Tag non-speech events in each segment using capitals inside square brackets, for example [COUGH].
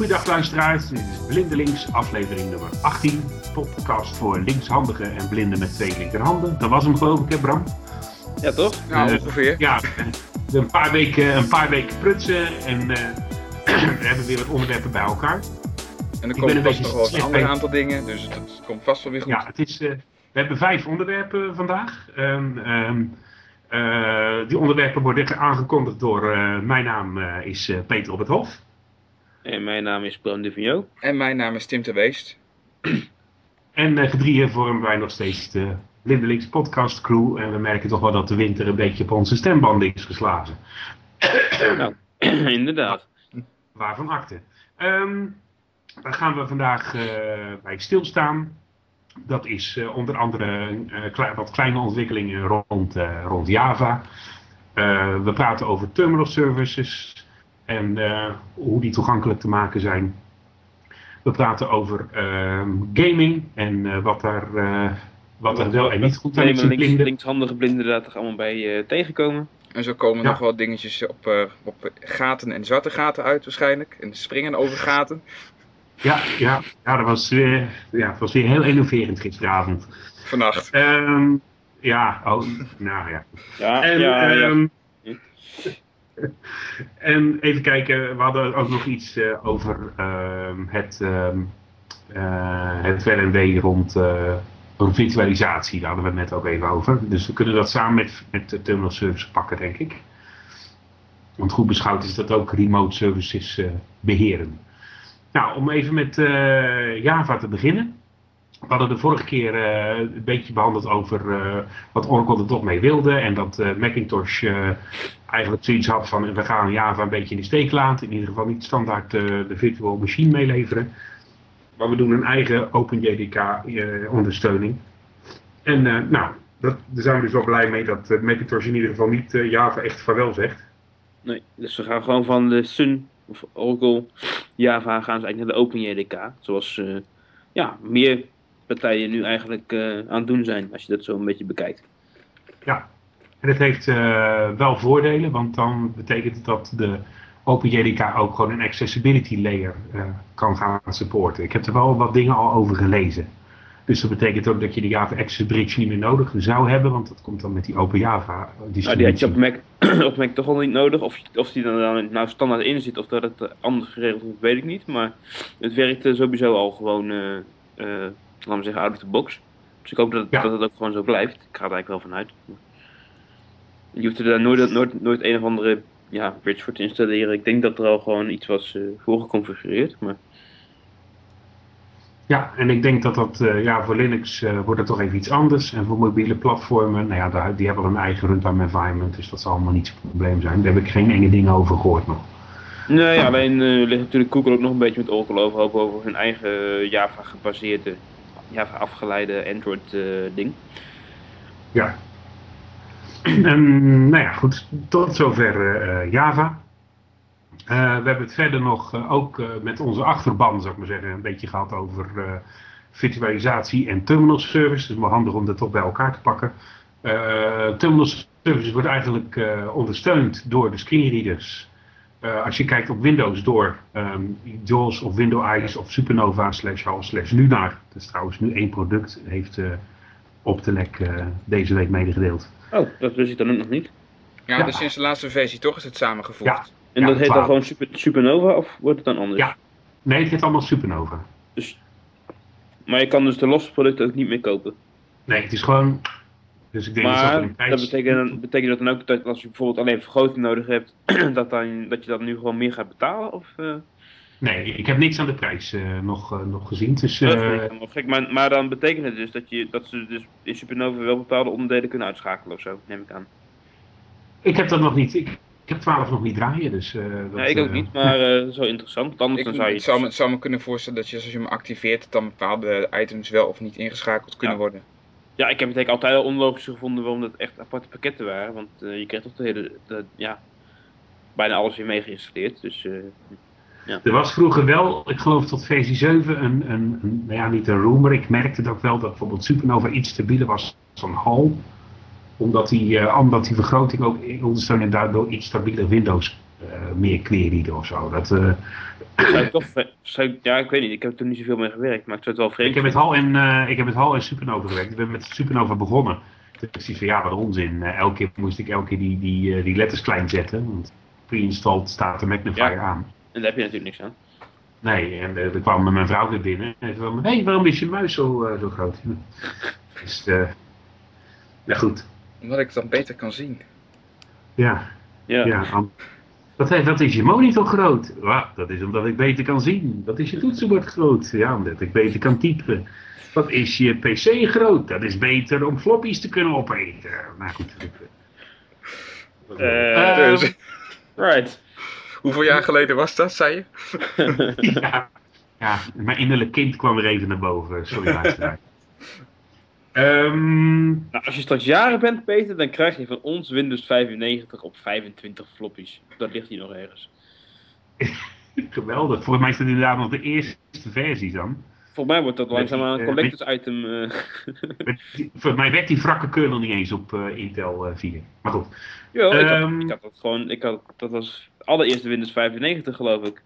Goedendag luisteraars, dit is Blindelings, aflevering nummer 18. Podcast voor linkshandigen en blinden met twee linkerhanden. Dat was hem geloof ik hè Bram? Ja toch? Ja, Eh, ongeveer. Ja, een paar weken, een paar weken prutsen en eh, [CLEARS THROAT] we hebben weer wat onderwerpen bij elkaar. En er ben komen vast nog wel een ander aantal dingen, dus het, het komt vast wel weer goed. Ja, het is, eh, we hebben vijf onderwerpen vandaag. Ehm, ehm, eh, die onderwerpen worden aangekondigd door, eh, mijn naam eh, is eh, Peter op het Hof. En mijn naam is Bram de Vigneault. En mijn naam is Tim de Weest. [CLEARS THROAT] En met drieën vormen wij nog steeds de Blindelings podcast crew. En we merken toch wel dat de winter een beetje op onze stembanden is geslagen. [CLEARS THROAT] Nou, [CLEARS THROAT] inderdaad. Waarvan akte. Ehm daar gaan we vandaag eh, bij stilstaan. Dat is eh, onder andere eh, wat kleine ontwikkelingen rond, eh, rond Java. Eh, we praten over terminal services en eh, hoe die toegankelijk te maken zijn. We praten over ehm, gaming en eh, wat, er, eh, wat er wel en niet goed aan is links, blinden. linkshandige blinden daar toch allemaal bij eh, tegenkomen. En zo komen Ja. nog wel dingetjes op, eh, op gaten en zwarte gaten uit waarschijnlijk. En springen over gaten. Ja, ja, ja, dat was, weer, ja, het was weer heel innoverend gisteravond. Vannacht. Ehm, ja, oh, nou ja. Ja, En, ja, ja. En even kijken, we hadden ook nog iets eh, over ehm, het, ehm eh, het rond, eh, rond virtualisatie. Daar hadden we het net ook even over. Dus we kunnen dat samen met, met de terminal service pakken, denk ik. Want goed beschouwd is dat ook remote services eh, beheren. Nou, om even met Java te beginnen. We hadden de vorige keer een beetje behandeld over wat Oracle er toch mee wilde. En dat Macintosh eigenlijk zoiets had van we gaan Java een beetje in de steek laten. In ieder geval niet standaard eh, de virtual machine meeleveren. Maar we doen een eigen OpenJDK eh, ondersteuning. En eh, nou, dat, daar zijn we dus wel blij mee dat Macintosh in ieder geval niet Java echt vaarwel zegt. Nee, dus we gaan gewoon van de Sun of Oracle Java gaan ze eigenlijk naar de OpenJDK. Zoals ja, meer partijen nu eigenlijk aan het doen zijn, als je dat zo een beetje bekijkt. Ja, en het heeft eh, wel voordelen, want dan betekent het dat de OpenJDK ook gewoon een accessibility layer eh, kan gaan supporten. Ik heb er wel wat dingen al over gelezen. Dus dat betekent ook dat je de Java Access Bridge niet meer nodig zou hebben, want dat komt dan met die Open Java Nou, distributie. die had je op Mac, [CLEARS THROAT] op Mac toch al niet nodig. Of, of die er dan nou standaard in zit of dat het eh, anders geregeld is, weet ik niet. Maar het werkt sowieso al gewoon, eh laten we zeggen, out of the box. Dus ik hoop dat, Ja. dat het ook gewoon zo blijft. Ik ga er eigenlijk wel vanuit. Je hoeft er daar nooit, nooit, nooit een of andere ja, bridge voor te installeren. Ik denk dat er al gewoon iets was eh voorgeconfigureerd. Maar Ja, en ik denk dat dat eh, ja, voor Linux eh, wordt het toch even iets anders. En voor mobiele platformen, nou ja, daar, die hebben een eigen runtime environment, dus dat zal allemaal niet zo'n probleem zijn. Daar heb ik geen enge dingen over gehoord nog. nee, alleen eh, ligt natuurlijk Google ook nog een beetje met Oracle overhoop over hun eigen Java gebaseerde, Java afgeleide Android ding. Ja. En, [CLEARS THROAT] nou ja, goed. Tot zover eh, Java. Eh, we hebben het verder nog eh, ook met onze achterban, zou ik maar zeggen, een beetje gehad over virtualisatie en terminal service. Het is maar handig om dat toch bij elkaar te pakken. Terminal service wordt eigenlijk ondersteund door de screenreaders. Als je kijkt op Windows door ehm, JAWS of Windows Eyes of Supernova slash HAL slash Lunar. Dat is trouwens nu één product, heeft eh Optelec eh, deze week medegedeeld. Oh, dat wist ik dan ook nog niet. Ja, Ja. dus sinds de laatste versie toch is het samengevoegd. Ja. En Ja, dat heet dan 12. gewoon super, Supernova of wordt het dan anders? Ja. Nee, het heet allemaal Supernova. Dus, maar je kan dus de losse producten ook niet meer kopen. Nee, het is gewoon. Dus ik denk dat Maar dat dat prijs. betekent, dan- betekent dat dan ook dat als je bijvoorbeeld alleen vergroting nodig hebt, [CLEARS THROAT] dat, dan, dat je dat nu gewoon meer gaat betalen? Of, eh, Nee, ik heb niks aan de prijs eh, nog, eh, nog gezien. Dus, dat eh, vind ik helemaal gek. Maar, maar dan betekent het dus dat, je, dat ze dus in Supernova wel bepaalde onderdelen kunnen uitschakelen of zo, neem ik aan. ik heb dat nog niet. Ik, ik heb 12 nog niet draaien. Dus, eh, dat, Ja, ik ook niet, maar eh, zo interessant. Want anders Ik dan zou je... het zou, zou me kunnen voorstellen dat je als je hem activeert, dan bepaalde items wel of niet ingeschakeld kunnen Ja. worden. Ja, ik heb het eigenlijk altijd al onlogisch gevonden waarom dat echt aparte pakketten waren. Want je krijgt toch de hele, de- ja, bijna alles weer mee geïnstalleerd. Dus eh, Er was vroeger wel, ik geloof tot versie 7, een, een, een nou ja, niet een rumor. Ik merkte het ook wel dat bijvoorbeeld Supernova iets stabieler was dan HAL. Omdat die, eh, omdat die vergroting ook ondersteunde en daardoor iets stabieler Windows eh, meer kneerrieden of zo. Dat, eh, Zou ik toch, zou ja, ik weet niet, ik heb er niet zoveel mee gewerkt, maar ik zou het wel vreemd ik, heb met. Hal en, ik heb met Hal en Supernova gewerkt. Ik ben met Supernova begonnen. Toen ik van ja, wat onzin. Elke keer moest ik elke keer die, die, die letters klein zetten. Want pre-installed staat de magnifier Ja. aan. En daar heb je natuurlijk niks aan. Nee, en uh, er kwam mijn vrouw weer binnen. En ze zei, hé, hey, waarom is je muis zo, eh, zo groot? [LAUGHS] Dus, eh nou goed. Omdat ik het dan beter kan zien. Ja, Ja, ja. Wat, heeft- wat is je monitor groot? Ja, dat is omdat ik beter kan zien. Wat is je toetsenbord groot? Ja, omdat ik beter kan typen. Wat is je PC groot? Dat is beter om floppies te kunnen opeten. Nou goed. Eh, Dus, [LAUGHS] right. Hoeveel jaar geleden was dat, zei je? [LAUGHS] ja, ja, mijn innerlijk kind kwam weer even naar boven. Sorry, [LAUGHS] luisteraar. Ehm Nou, als je straks jaren bent, Peter, dan krijg je van ons Windows 95 op 25 floppies. Dat ligt hier nog ergens. [LAUGHS] geweldig. Volgens mij is het inderdaad nog de eerste versie dan. Volgens mij wordt dat langzaamaan een eh, collectors item. eh. Met die- Volgens mij werd die wrakke kernel niet eens op eh, Intel eh, 4. Maar goed. Jawel, ik, had, Ehm. ik had dat gewoon, ik had, dat was allereerste Windows 95 geloof ik.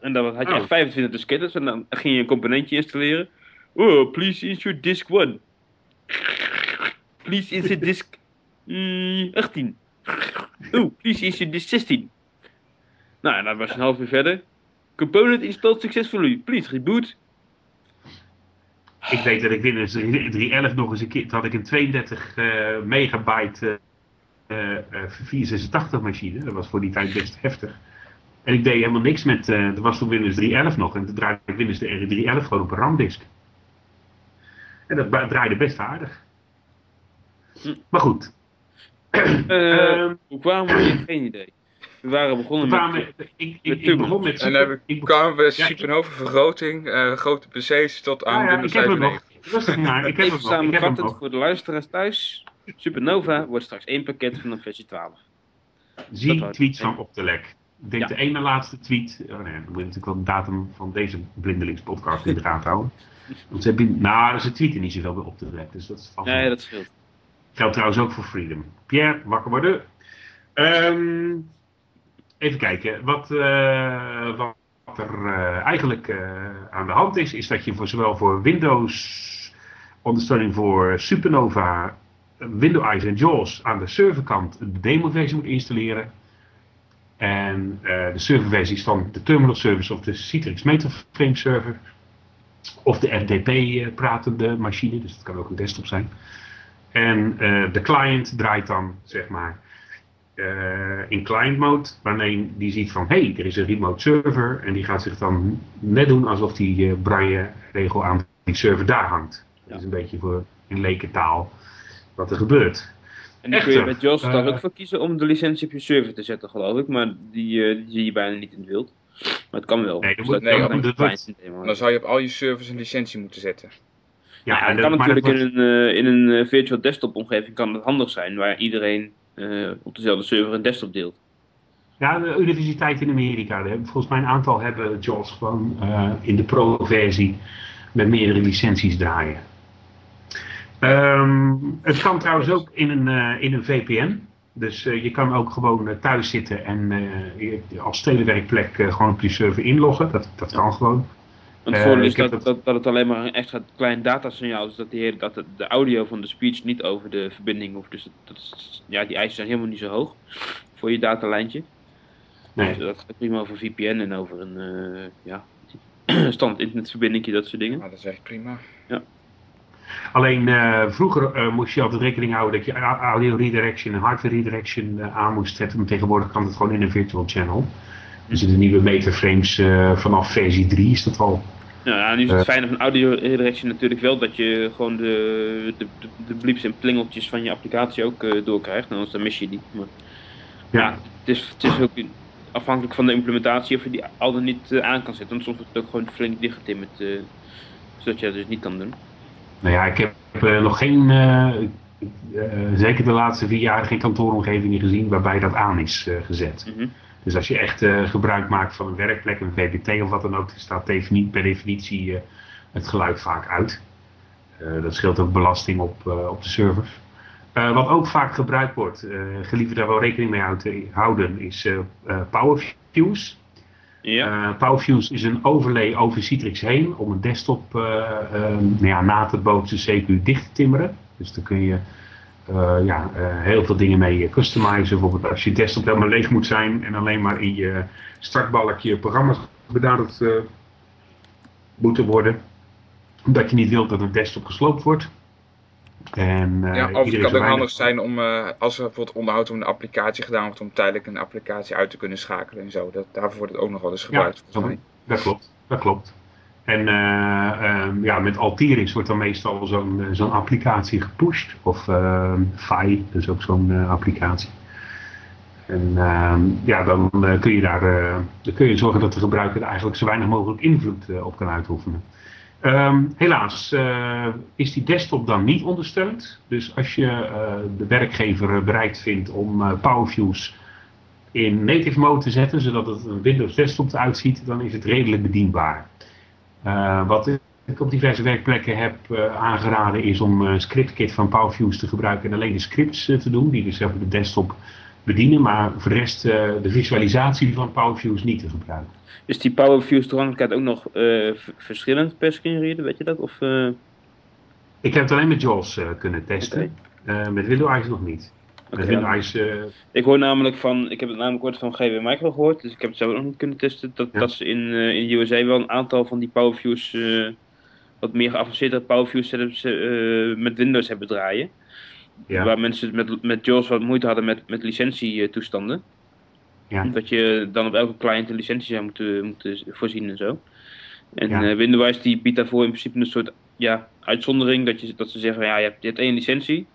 En dan had je Oh. echt 25 diskettes en dan ging je een componentje installeren. Oh, please insert disk 1. Please insert disk mm, 18. Oh, please insert disk 16. Nou, en dan was je een half uur verder. Component installed successfully. Please reboot. Ik weet dat ik Windows 3.11 nog eens een keer... Had ik een 32 eh, megabyte eh, eh, 486 machine. Dat was voor die tijd best heftig. En ik deed helemaal niks met... eh dat was toen Windows 3.11 nog. En toen draaide ik Windows 3.11 gewoon op een RAM-disk. En dat draaide best aardig. Maar goed. Eh, [CLEARS THROAT] Ehm, hoe kwamen we hier? Geen idee. We waren begonnen we met... ik, ik, met ik Turbulence. begon met... En dan kwamen we Ja, supernova vergroting, eh, grote PC's tot aan Ja, ja, Windows ik heb hem nog. 95. Rustig maar, ik heb hem nog. Ik heb hem nog. voor de luisteraars thuis. Supernova wordt straks één pakket van een versie 12. Zie tweets wou- van op de lek. Ik denk Ja. de ene laatste tweet. Oh nee, dan moet je natuurlijk wel de datum van deze blindelingspodcast in de [LAUGHS] gaten houden. Want ze hebben, nou, ze tweeten niet zoveel bij op de lek. Dus dat is vast Nee, dat scheelt. geldt trouwens ook voor Freedom. Pierre, wakker worden. Ehm, even kijken. Wat, eh, wat er eh, eigenlijk eh, aan de hand is, is dat je voor zowel voor Windows ondersteuning voor Supernova, Windows Eyes en JAWS aan de serverkant de demo-versie moet installeren. En eh, de serverversies van de terminal service of de Citrix Metaframe server. Of de FTP-pratende machine, dus dat kan ook een desktop zijn. En eh, de client draait dan, zeg maar, eh, in client mode, wanneer die ziet van, hé, hey, er is een remote server. En die gaat zich dan net doen alsof die eh braille-regel aan die server daar hangt. Dat is een beetje voor in lekentaal wat er gebeurt. En die kun je met JAWS trouwens eh, ook voor kiezen om de licentie op je server te zetten, geloof ik. Maar die, eh, die zie je bijna niet in het wild. Maar het kan wel. Nee, dat Dus moet- nee, systeem Dan zou je op al je servers een licentie moeten zetten. Ja, en dat dat- kan maar natuurlijk dat in een, eh, in een virtual desktop omgeving kan het handig zijn, waar iedereen eh, op dezelfde server een desktop deelt. Ja, de universiteiten in Amerika, die hebben, volgens mij een aantal hebben JAWS gewoon eh, in de pro-versie met meerdere licenties draaien. Ehm, het kan trouwens ook in een, eh, in een VPN. Dus eh, je kan ook gewoon eh, thuis zitten en eh, als telewerkplek eh, gewoon op je server inloggen. Dat, dat kan gewoon. Want het voordeel is dat, dat- dat, dat het alleen maar een extra klein datasignaal is, dat, die, hele- dat de, de audio van de speech niet over de verbinding hoeft. Dus dat, is- ja, die eisen zijn helemaal niet zo hoog voor je datalijntje. Nee. Dus dat gaat prima over VPN en over een eh, ja, [CLEARS THROAT] stand internetverbinding, dat soort dingen. Maar dat is echt prima. Alleen eh, vroeger eh, moest je altijd rekening houden dat je audio redirection en hardware redirection eh, aan moest zetten. Maar tegenwoordig kan het gewoon in een virtual channel. Dus in de nieuwe metaframes vanaf versie 3 is dat al. Nou, ja, nu is het fijne van audio redirection natuurlijk wel dat je gewoon de, de, de, blieps en plingeltjes van je applicatie ook doorkrijgt. Anders dan mis je die. Maar, ja, Ja. het, is, het is ook afhankelijk van de implementatie of je die al dan niet aan kan zetten. Want soms wordt het ook gewoon flink dichtgetimmerd, zodat je dat dus niet kan doen. Nou ja, ik heb eh, nog geen, eh, eh, zeker de laatste vier jaar, geen kantooromgevingen gezien waarbij dat aan is gezet. Mhm. Dus als je echt gebruik maakt van een werkplek, een VBT of wat dan ook, staat per definitie het geluid vaak uit. Dat scheelt ook belasting op, op de servers. Wat ook vaak gebruikt wordt, uh, gelieve daar wel rekening mee houden, is uh, PowerFuse. Ja. PowerFuse is een overlay over Citrix heen om een desktop nou ja, na te bootsen CPU dicht te timmeren. Dus daar kun je ja, heel veel dingen mee customizen. Bijvoorbeeld als je desktop helemaal leeg moet zijn en alleen maar in je startbalkje programma's benaderd moeten worden. Omdat je niet wilt dat een desktop gesloopt wordt. En, uh, ja, of het kan ook handig zijn om, uh, als er bijvoorbeeld onderhoud om een applicatie gedaan wordt, om tijdelijk een applicatie uit te kunnen schakelen en zo. Dat, daarvoor wordt het ook nog wel eens gebruikt. Ja, dat, dat klopt, dat klopt. En uh, um, ja, met Altiris wordt dan meestal zo'n zo'n applicatie gepusht. Of uh, Fi, dus ook zo'n applicatie. En ehm, ja, dan kun, je daar, dan kun je zorgen dat de gebruiker er eigenlijk zo weinig mogelijk invloed op kan uitoefenen. Um, helaas uh, is die desktop dan niet ondersteund. Dus als je uh, de werkgever bereid vindt om uh, PowerFuse in native mode te zetten, zodat het een Windows desktop eruit ziet, dan is het redelijk bedienbaar. wat ik op diverse werkplekken heb aangeraden is om een scriptkit van PowerFuse te gebruiken en alleen de scripts te doen, die dus op de desktop bedienen, maar voor de rest de visualisatie van PowerFuse niet te gebruiken. Is die PowerViews toegankelijkheid ook nog uh, verschillend per screenreader, weet je dat? Of, uh... Ik heb het alleen met JAWS uh, kunnen testen. Okay. met Windows nog niet. Okay, met Windows, Ik hoor namelijk van, ik heb het namelijk ooit van GW Micro gehoord, dus ik heb het zelf ook nog niet kunnen testen, dat, ja. dat ze in, in de USA wel een aantal van die PowerViews, wat meer geavanceerde PowerViews setups met Windows hebben draaien. Ja. Waar mensen met, met JAWS wat moeite hadden met, met licentietoestanden. Ja. Dat je dan op elke client een licentie zou moeten, moeten voorzien en zo. En ja. uh, Windows die biedt daarvoor in principe een soort ja, uitzondering. Dat, je, dat ze zeggen, ja, je hebt, je hebt één licentie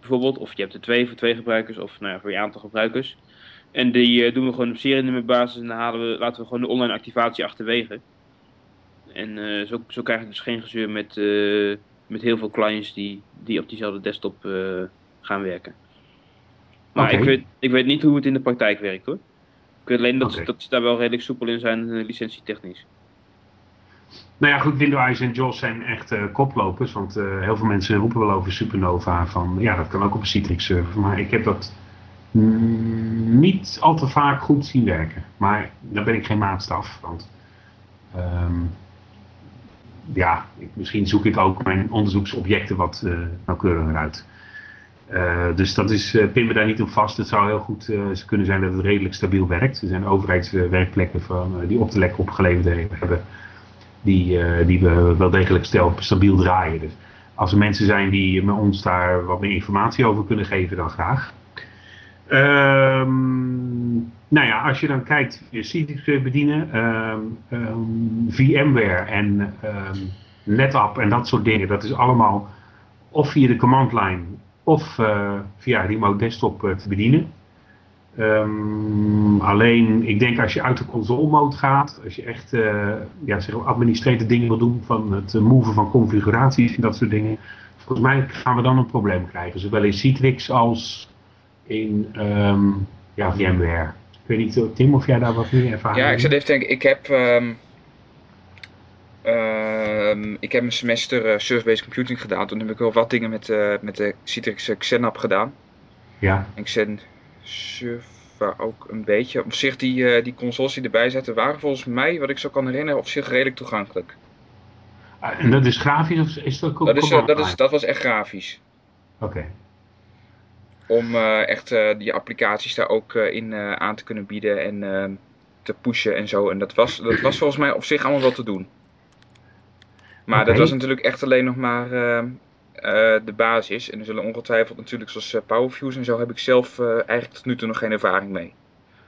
bijvoorbeeld. Of je hebt er twee voor twee gebruikers of nou ja, voor je aantal gebruikers. En die uh, doen we gewoon op serienummerbasis en dan halen we, laten we gewoon de online activatie achterwege. En uh, zo, zo krijg je dus geen gezeur met, met heel veel clients die, die op diezelfde desktop gaan werken. Maar okay. ik, weet, ik weet niet hoe het in de praktijk werkt hoor. Ik weet alleen dat, okay. dat ze daar wel redelijk soepel in zijn, uh, licentietechnisch. Nou ja, goed, Windows en JAWS zijn echt uh, koplopers. Want uh, heel veel mensen roepen wel over Supernova. Van, ja, dat kan ook op een Citrix server. Maar ik heb dat niet al te vaak goed zien werken. Maar daar ben ik geen maatstaf. Want um, ja, ik, misschien zoek ik ook mijn onderzoeksobjecten wat uh, nauwkeuriger uit. Uh, dus dat is, uh, pin me daar niet op vast. Het zou heel goed kunnen zijn dat het redelijk stabiel werkt. Er zijn overheidswerkplekken van, die op de lek opgeleverd hebben, die, die we wel degelijk stel, stabiel draaien. Dus als er mensen zijn die me ons daar wat meer informatie over kunnen geven, dan graag. Um, nou ja, als je dan kijkt, je Citrix bedienen, um, um, VMware en NetApp en dat soort dingen, dat is allemaal of via de command line of uh, via remote desktop uh, te bedienen. Alleen, ik denk als je uit de console mode gaat, als je echt uh, ja, zeg, administratieve dingen wil doen, van het moven van configuraties en dat soort dingen, volgens mij gaan we dan een probleem krijgen. Zowel in Citrix als in ja, VMware. Ik weet niet, Tim, of jij daar wat meer ervaring Ja, ik zit even te denken, ik heb... Um... Uh, ik heb een semester uh, Service-Based Computing gedaan. Toen heb ik wel wat dingen met, uh, met de Citrix Xenap gedaan. Ja. En Xen Server ook een beetje. Op zich, die, uh, die consoles die erbij zaten, waren volgens mij, wat ik zo kan herinneren, op zich redelijk toegankelijk. Ah, en dat is grafisch of is dat ook dat, is, dat, is, dat was echt grafisch. Oké. Okay. Om echt die applicaties daar ook in aan te kunnen bieden en te pushen en zo. En dat was, dat was volgens mij op zich allemaal wel te doen. Maar okay. dat was natuurlijk echt alleen nog maar uh, uh, de basis. En er zullen ongetwijfeld natuurlijk zoals uh, PowerViews en zo heb ik zelf eigenlijk tot nu toe nog geen ervaring mee.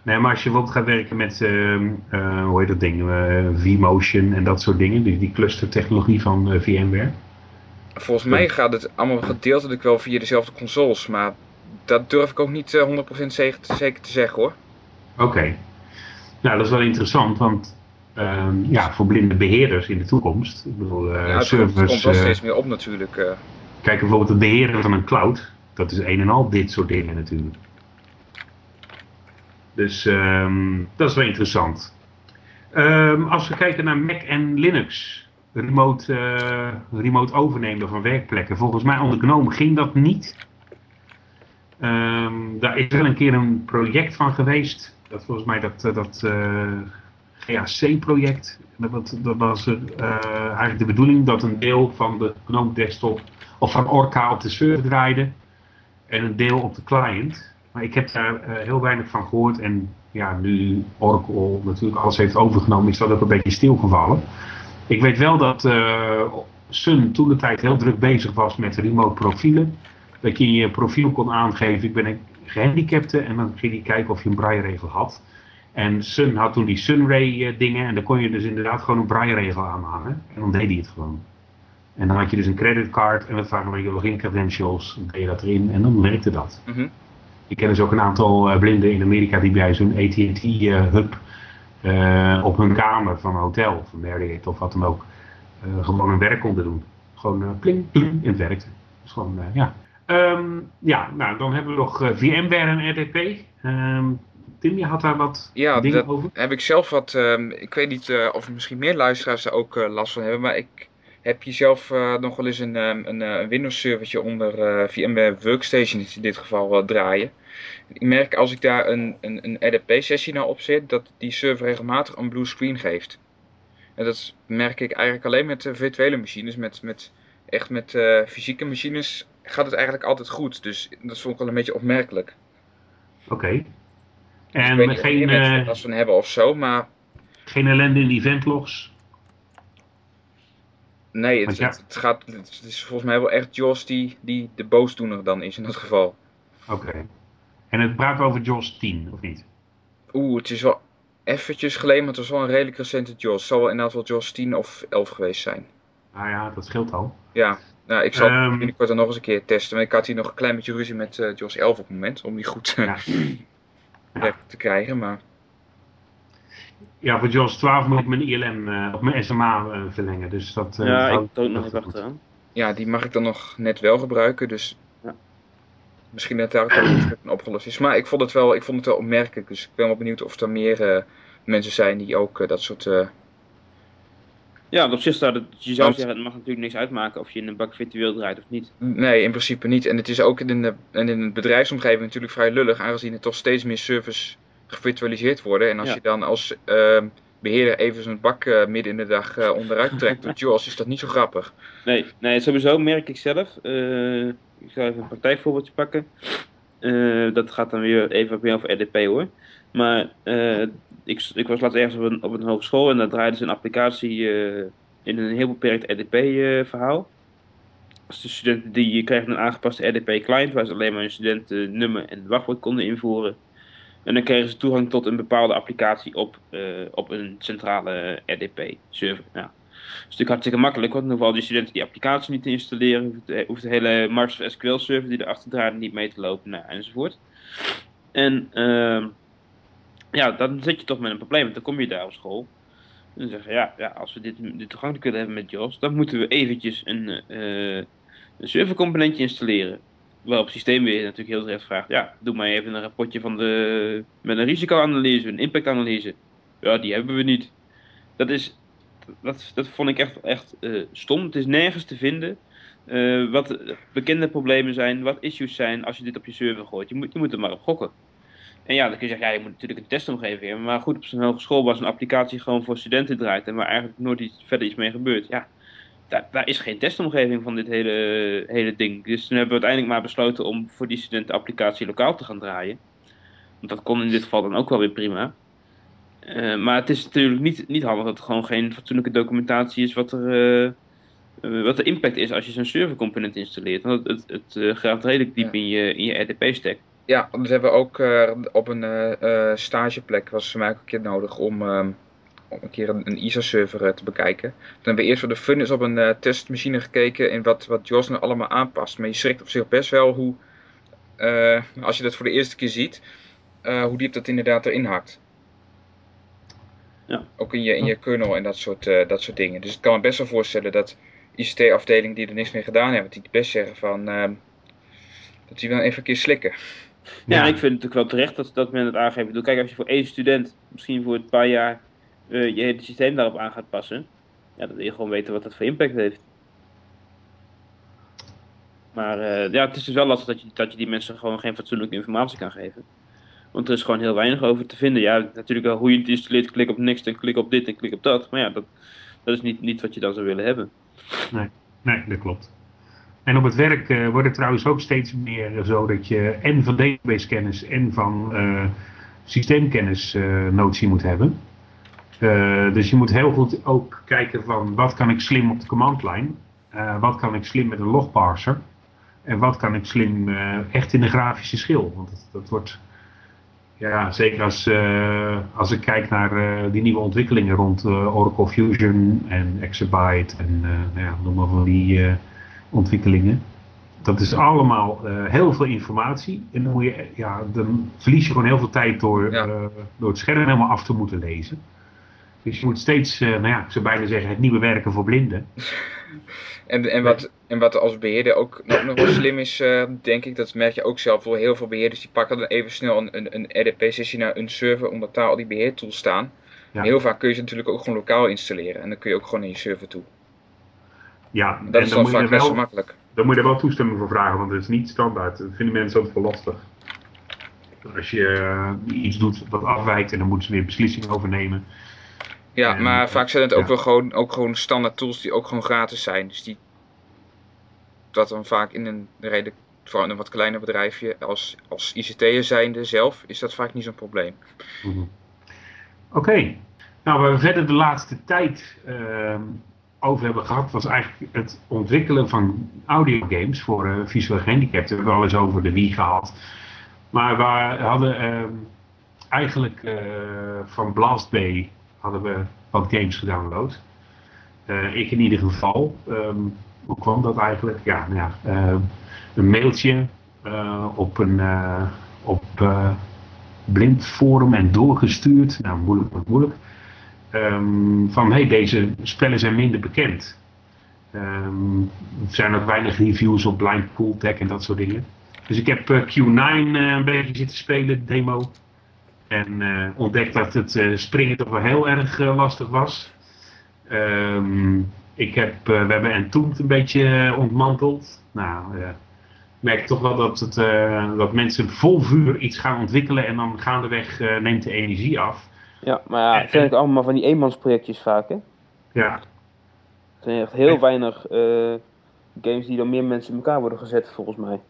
Nee, maar als je bijvoorbeeld gaat werken met, ehm, hoe heet dat ding, vMotion en dat soort dingen, die, die clustertechnologie van VMware. Volgens mij gaat het allemaal gedeeltelijk wel via dezelfde consoles, maar dat durf ik ook niet 100% zeker, zeker te zeggen hoor. Oké. Okay. Nou, dat is wel interessant, want Um, ja, voor blinde beheerders in de toekomst. Ik bedoel, uh, ja, het servers, komt, komt wel steeds meer op natuurlijk. Uh. Kijk bijvoorbeeld het beheren van een cloud. Dat is een en al dit soort dingen natuurlijk. Dus um, dat is wel interessant. Um, als we kijken naar Mac en Linux. Remote, remote overnemen van werkplekken. Volgens mij onder GNOME ging dat niet. Ehm, daar is wel een keer een project van geweest. Dat volgens mij dat, eh, dat uh, GAC-project. Dat, was uh, eigenlijk de bedoeling dat een deel van de GNOME desktop of van Orca op de server draaide en een deel op de client. Maar ik heb daar heel weinig van gehoord en ja, nu Oracle natuurlijk alles heeft overgenomen, is dat ook een beetje stilgevallen. Ik weet wel dat Sun toen de tijd heel druk bezig was met remote profielen. Dat je je profiel kon aangeven, ik ben een gehandicapte. En dan ging je kijken of je een braille-regel had. En Sun had toen die Sunray eh, dingen. En dan kon je dus inderdaad gewoon een braille-regel aanhangen. En dan deed hij het gewoon. En dan had je dus een creditcard en dan je login credentials. Dan deed je dat erin en dan werkte dat. Mhm. Ik ken dus ook een aantal uh, blinden in Amerika die bij zo'n AT&T-hub uh, op hun kamer van een hotel, of Marriott of wat dan ook, uh, gewoon een werk konden doen. Gewoon uh, pling, pling, en het werkte. Dus gewoon, ja. Um, ja, nou dan hebben we nog VMware en RDP. Um, Tim, je had daar wat ja, dingen over? heb ik zelf wat, um, ik weet niet of misschien meer luisteraars er ook last van hebben, maar ik heb je zelf nog wel eens een, een, een Windows servertje onder VMware Workstation in dit geval draaien. Ik merk als ik daar een, een, een RDP sessie nou op zet, dat die server regelmatig een blue screen geeft. En dat merk ik eigenlijk alleen met uh, virtuele machines. Met, met, echt met uh, fysieke machines gaat het eigenlijk altijd goed. Dus dat vond ik wel een beetje opmerkelijk. Oké. Okay. En ik weet niet geen, of mensen er last van hebben of zo, maar geen ellende in eventlogs? nee, het, Want ja. het, het gaat, het is volgens mij wel echt JOS die, die de boosdoener dan is in dat geval. Oké. En het praat over JOS 10, of niet? Oeh, het is wel eventjes geleden, maar het was wel een redelijk recente JOS. Het zal wel inderdaad wel JOS 10 of 11 geweest zijn. Ah ja, dat scheelt al. Ja, nou, ik zal het Ehm. binnenkort dan nog eens een keer testen. Maar ik had hier nog een klein beetje ruzie met eh JOS 11 op het moment. Om die goed eh, Ja. [LAUGHS] weg te krijgen. Maar Ja, voor JOS 12 moet ik mijn ILM uh, of mijn SMA uh, verlengen. Dus dat. Uh, ja, ik doe het nog even goed. achteraan. ja, die mag ik dan nog net wel gebruiken. Dus Ja. misschien dat daar ook met opgelost is. Maar ik vond het wel, ik vond het wel opmerkelijk. Dus ik ben wel benieuwd of er meer eh, mensen zijn die ook eh, dat soort... Ja, op zich staat het, je zou Want- zeggen, het mag natuurlijk niks uitmaken of je in een bak virtueel draait of niet. Nee, in principe niet. En het is ook in de, en in de bedrijfsomgeving natuurlijk vrij lullig, aangezien er toch steeds meer servers gevirtualiseerd worden. En als Ja. je dan als ehm, beheerder even zo'n bak eh, midden in de dag eh, onderuit trekt [LAUGHS] door JAWS, is dat niet zo grappig. Nee, nee, sowieso merk ik zelf. eh, ik zal even een praktijkvoorbeeldje pakken. Dat gaat dan weer even meer over RDP hoor. Maar eh, ik, ik was laatst ergens op een, op een hogeschool en daar draaiden ze een applicatie eh, in een heel beperkt RDP-verhaal. Dus de studenten die kregen een aangepaste RDP-client waar ze alleen maar hun studentennummer en wachtwoord konden invoeren. En dan kregen ze toegang tot een bepaalde applicatie op, eh, op een centrale RDP-server. Ja. Dat is natuurlijk hartstikke makkelijk, want dan hoeven al die studenten die applicatie niet te installeren, hoeft de, hele Microsoft SQL server die erachter draait niet mee te lopen, nou, enzovoort. En ehm, ja, dan zit je toch met een probleem, want dan kom je daar op school. En dan zeggen ja, ja, als we dit, dit toegankelijk willen hebben met JAWS, dan moeten we eventjes een, eh, een servercomponentje installeren. Waarop het systeem weer natuurlijk heel terecht vraagt, ja, doe maar even een rapportje van de, met een risicoanalyse, een impactanalyse. Ja, die hebben we niet. Dat is, dat, dat vond ik echt, echt eh, stom. Het is nergens te vinden eh, wat de bekende problemen zijn, wat issues zijn als je dit op je server gooit. Je moet, je moet er maar op gokken. En ja, dan kun je zeggen, ja, je moet natuurlijk een testomgeving hebben. Maar goed, op zo'n hogeschool was een applicatie gewoon voor studenten draait en waar eigenlijk nooit iets, verder iets mee gebeurt. Ja, daar, daar is geen testomgeving van dit hele, hele ding. Dus toen hebben we uiteindelijk maar besloten om voor die studenten de applicatie lokaal te gaan draaien. Want dat kon in dit geval dan ook wel weer prima. Eh, maar het is natuurlijk niet, niet handig dat er gewoon geen fatsoenlijke documentatie is wat er, eh, eh, wat de impact is als je zo'n servercomponent installeert. Want het, het, het graaft redelijk diep Ja. in je, in je RDP-stack. Ja, dat hebben we ook eh, op een eh, eh, stageplek, was voor mij ook een keer nodig om, ehm, om een keer een, eh, te bekijken. Toen hebben we eerst voor de fun eens op een testmachine gekeken in wat, wat JOS nou allemaal aanpast. Maar je schrikt op zich best wel hoe, als je dat voor de eerste keer ziet, hoe diep dat inderdaad erin hakt. Ja. Ook in je, in je kernel en dat soort, dat soort dingen. Dus ik kan me best wel voorstellen dat ICT-afdelingen die er niks mee gedaan hebben, die best zeggen van, ehm, dat die dan even een keer slikken. Ja, ik vind het ook wel terecht dat, dat men het aangeeft. Ik bedoel, Kijk, als je voor één student misschien voor een paar jaar eh, je hele systeem daarop aan gaat passen, ja, dan wil je gewoon weten wat dat voor impact heeft. Maar eh, ja, het is dus wel lastig dat je, dat je die mensen gewoon geen fatsoenlijke informatie kan geven. Want er is gewoon heel weinig over te vinden. Ja, natuurlijk wel hoe je het installeert, klik op niks en klik op dit en klik op dat. Maar ja, dat, dat is niet, niet wat je dan zou willen hebben. Nee, dat klopt. En op het werk eh, wordt het trouwens ook steeds meer zo dat je en van database kennis en van eh, systeemkennis eh, notie moet hebben. Eh, dus je moet heel goed ook kijken van wat kan ik slim op de command line, eh, wat kan ik slim met een logparser en wat kan ik slim eh, echt in de grafische schil. Want dat, wordt, ja, zeker als, eh, als ik kijk naar eh, die nieuwe ontwikkelingen rond eh, Oracle Fusion en Exabyte en eh, nou ja, noem maar van die eh, ontwikkelingen. Dat is allemaal eh, heel veel informatie. En dan, moet je, ja, dan verlies je gewoon heel veel tijd door, Ja. eh, door het scherm helemaal af te moeten lezen. Dus je moet steeds, eh, nou ja, ik zou bijna zeggen, het nieuwe werken voor blinden. [LAUGHS] En, en, wat, en wat als beheerder ook nog, nog wel slim is, denk ik, dat merk je ook zelf wel. Heel veel beheerders die pakken dan even snel een, een, een RDP-sessie naar een server, omdat daar al die beheertools staan. Ja. Heel vaak kun je ze natuurlijk ook gewoon lokaal installeren. En dan kun je ook gewoon naar je server toe. Ja, Dat en is dan dan moet, je wel makkelijk. dan moet je er wel toestemming voor vragen, want het is niet standaard. Dat vinden mensen altijd wel lastig. Als je eh, iets doet wat afwijkt en dan moeten ze weer beslissingen overnemen. Ja, En, maar vaak zijn het ook wel gewoon, ook gewoon standaard tools die ook gewoon gratis zijn. Dus die, dat dan vaak in een redelijk, vooral in een wat kleiner bedrijfje, als, als ICT'er zijnde zelf, is dat vaak niet zo'n probleem. Mhm. Oké, nou we verder de laatste tijd ehm, over hebben gehad, was eigenlijk het ontwikkelen van audiogames voor eh, visueel gehandicapten. We hebben al eens over de Wii gehad. Maar we hadden ehm, eigenlijk eh, van Blast Bay hadden we wat games gedownload. Eh, ik in ieder geval. Ehm, hoe kwam dat eigenlijk? Ja, nou ja ehm, een mailtje op een op, eh, blind forum en doorgestuurd. Nou, moeilijk moeilijk. Ehm, van hey, deze spellen zijn minder bekend. Ehm, er zijn ook weinig reviews op Blind Pool Tech en dat soort dingen. Dus ik heb eh, Q9 eh, een beetje zitten spelen, demo. En eh, ontdekt dat het springen toch wel heel erg lastig was. Ehm, ik heb, we hebben Entombed een beetje ontmanteld. Nou, ik merk toch wel dat, het, dat mensen vol vuur iets gaan ontwikkelen en dan gaandeweg neemt de energie af. Ja, maar ja, het zijn ook allemaal van die eenmansprojectjes vaak, hè? Ja, Er zijn echt heel weinig eh, games die door meer mensen in elkaar worden gezet, volgens mij.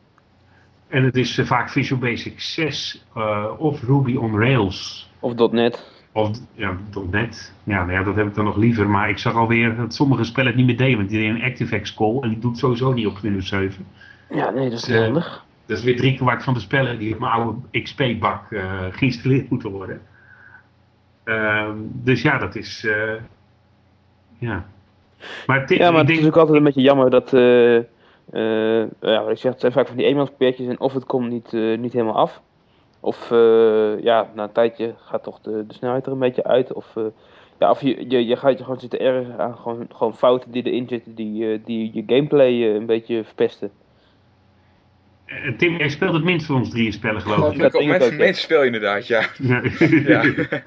en het is eh, vaak Visual Basic 6 eh, of Ruby on Rails. Of .NET. Of ja, .NET. Ja, nou ja, dat heb ik dan nog liever. Maar ik zag alweer dat sommige spellen het niet meer deden. Want die deed een ActiveX call en die doet sowieso niet op Windows 7. Ja, nee, dat is niet handig. Dat is weer drie kwart van de spellen die op mijn oude XP-bak geïnstalleerd moeten worden. Ehm, dus ja, dat is. eh, ja. Maar, het, Ja, maar ik het denk, is ook altijd een beetje jammer dat, eh, eh, ja, wat ik zeg, het zijn vaak van die eenmansprojectjes en of het komt niet, eh, niet helemaal af. Of eh, ja, na een tijdje gaat toch de, de snelheid er een beetje uit. Of, eh, ja, of je, je, je gaat je gewoon zitten ergeren aan gewoon, gewoon fouten die erin zitten die, eh, die je gameplay eh, een beetje verpesten. eh, Tim, jij speelt het minst van ons drieën spellen, geloof ik. dat op denk ik mensen, ook, ja. mensen speel je inderdaad, ja. Ja. ja. [LAUGHS]